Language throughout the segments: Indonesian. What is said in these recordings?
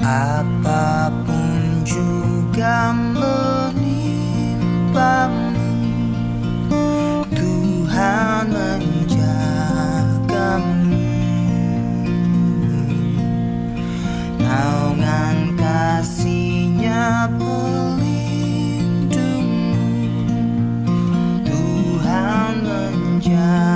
Apa pun juga menimpamu. Tuhan menjagamu. Naungan kasihnya pelindungmu Tuhan menjagamu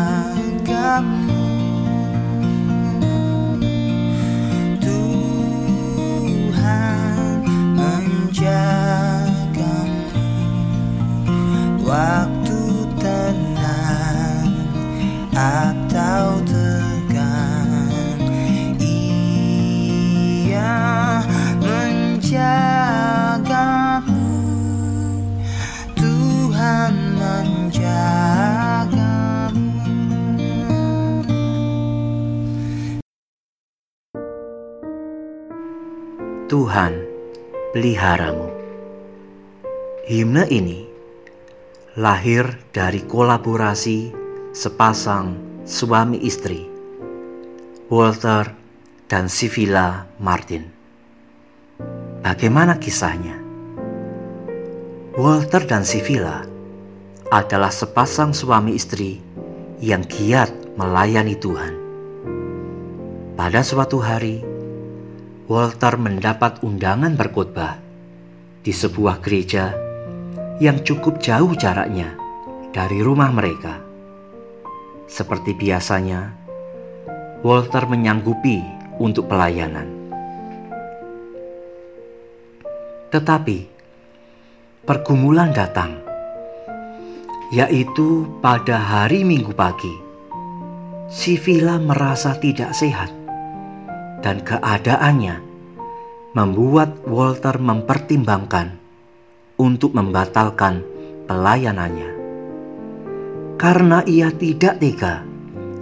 peliharamu. Himne ini lahir dari kolaborasi sepasang suami istri, Walter dan Sivila Martin. Bagaimana kisahnya? Walter dan Sivila adalah sepasang suami istri yang giat melayani Tuhan. Pada suatu hari, Walter mendapat undangan berkhotbah di sebuah gereja yang cukup jauh jaraknya dari rumah mereka. Seperti biasanya, Walter menyanggupi untuk pelayanan. Tetapi pergumulan datang, yaitu pada hari Minggu pagi. Si Vila merasa tidak sehat dan keadaannya membuat Walter mempertimbangkan untuk membatalkan pelayanannya. Karena ia tidak tega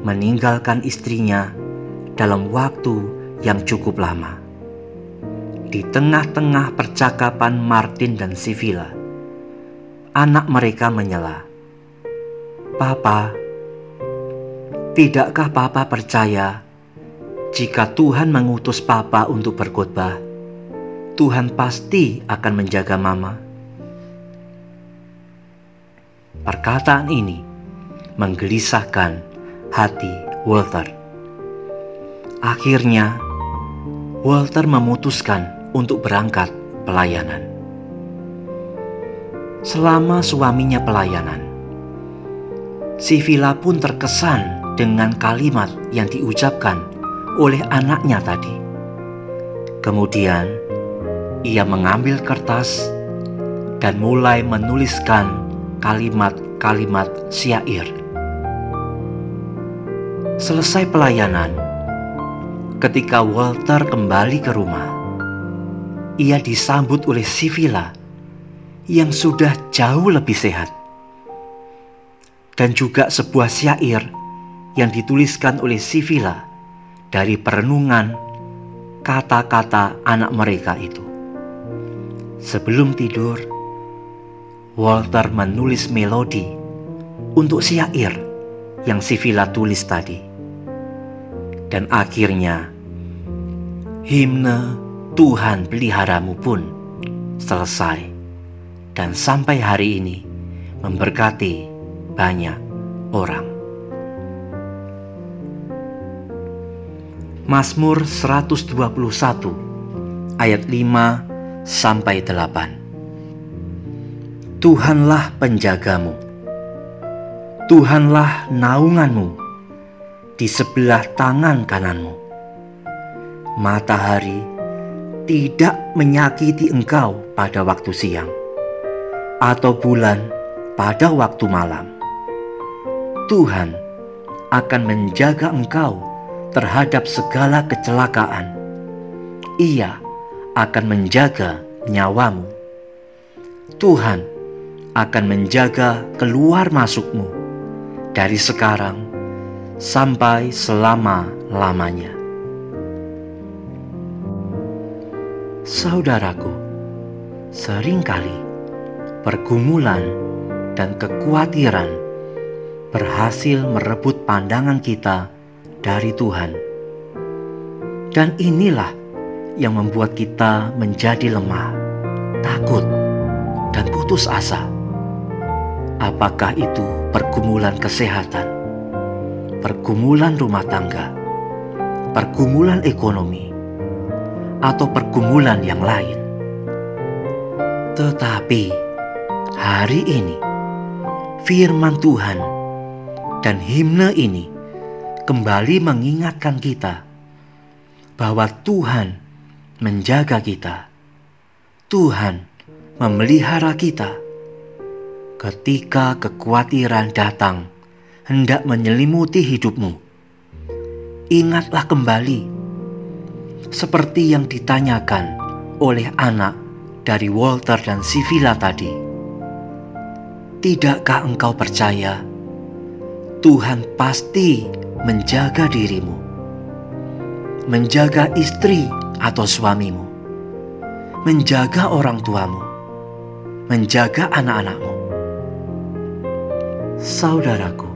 meninggalkan istrinya dalam waktu yang cukup lama. Di tengah-tengah percakapan Martin dan Sivila, anak mereka menyela. Papa, tidakkah Papa percaya jika Tuhan mengutus Papa untuk berkhotbah, Tuhan pasti akan menjaga Mama. Perkataan ini menggelisahkan hati Walter. Akhirnya, Walter memutuskan untuk berangkat pelayanan. Selama suaminya pelayanan, si Vila pun terkesan dengan kalimat yang diucapkan oleh anaknya tadi. Kemudian, ia mengambil kertas dan mulai menuliskan kalimat-kalimat syair. Selesai pelayanan, ketika Walter kembali ke rumah, ia disambut oleh Sivila yang sudah jauh lebih sehat. Dan juga sebuah syair yang dituliskan oleh Sivila dari perenungan kata-kata anak mereka itu. Sebelum tidur, Walter menulis melodi untuk syair yang Sivila tulis tadi. Dan akhirnya, himne Tuhan peliharamu pun selesai dan sampai hari ini memberkati banyak orang. Mazmur 121 ayat 5 sampai 8. Tuhanlah penjagamu. Tuhanlah naunganmu di sebelah tangan kananmu. Matahari tidak menyakiti engkau pada waktu siang atau bulan pada waktu malam. Tuhan akan menjaga engkau terhadap segala kecelakaan. Ia akan menjaga nyawamu. Tuhan akan menjaga keluar masukmu dari sekarang sampai selama-lamanya. Saudaraku, sering kali pergumulan dan kekhawatiran berhasil merebut pandangan kita dari Tuhan. Dan inilah yang membuat kita menjadi lemah, takut, dan putus asa. Apakah itu pergumulan kesehatan, pergumulan rumah tangga, pergumulan ekonomi, atau pergumulan yang lain? Tetapi hari ini, firman Tuhan dan himne ini kembali mengingatkan kita bahwa Tuhan menjaga kita. Tuhan memelihara kita. Ketika kekhawatiran datang hendak menyelimuti hidupmu, ingatlah kembali seperti yang ditanyakan oleh anak dari Walter dan Sivila tadi. Tidakkah engkau percaya Tuhan pasti menjaga dirimu, menjaga istri atau suamimu, menjaga orang tuamu, menjaga anak-anakmu. Saudaraku,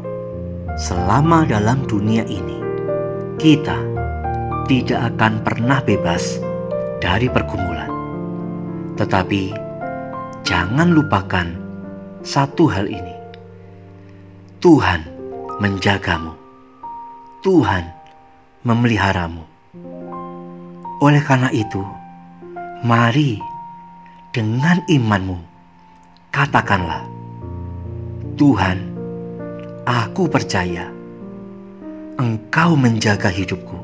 selama dalam dunia ini, kita tidak akan pernah bebas dari pergumulan. Tetapi jangan lupakan satu hal ini. Tuhan menjagamu. Tuhan memeliharamu. Oleh karena itu, mari dengan imanmu katakanlah, Tuhan, aku percaya Engkau menjaga hidupku.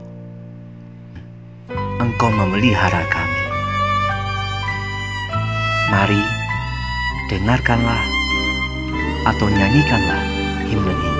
Engkau memelihara kami. Mari dengarkanlah atau nyanyikanlah himne ini.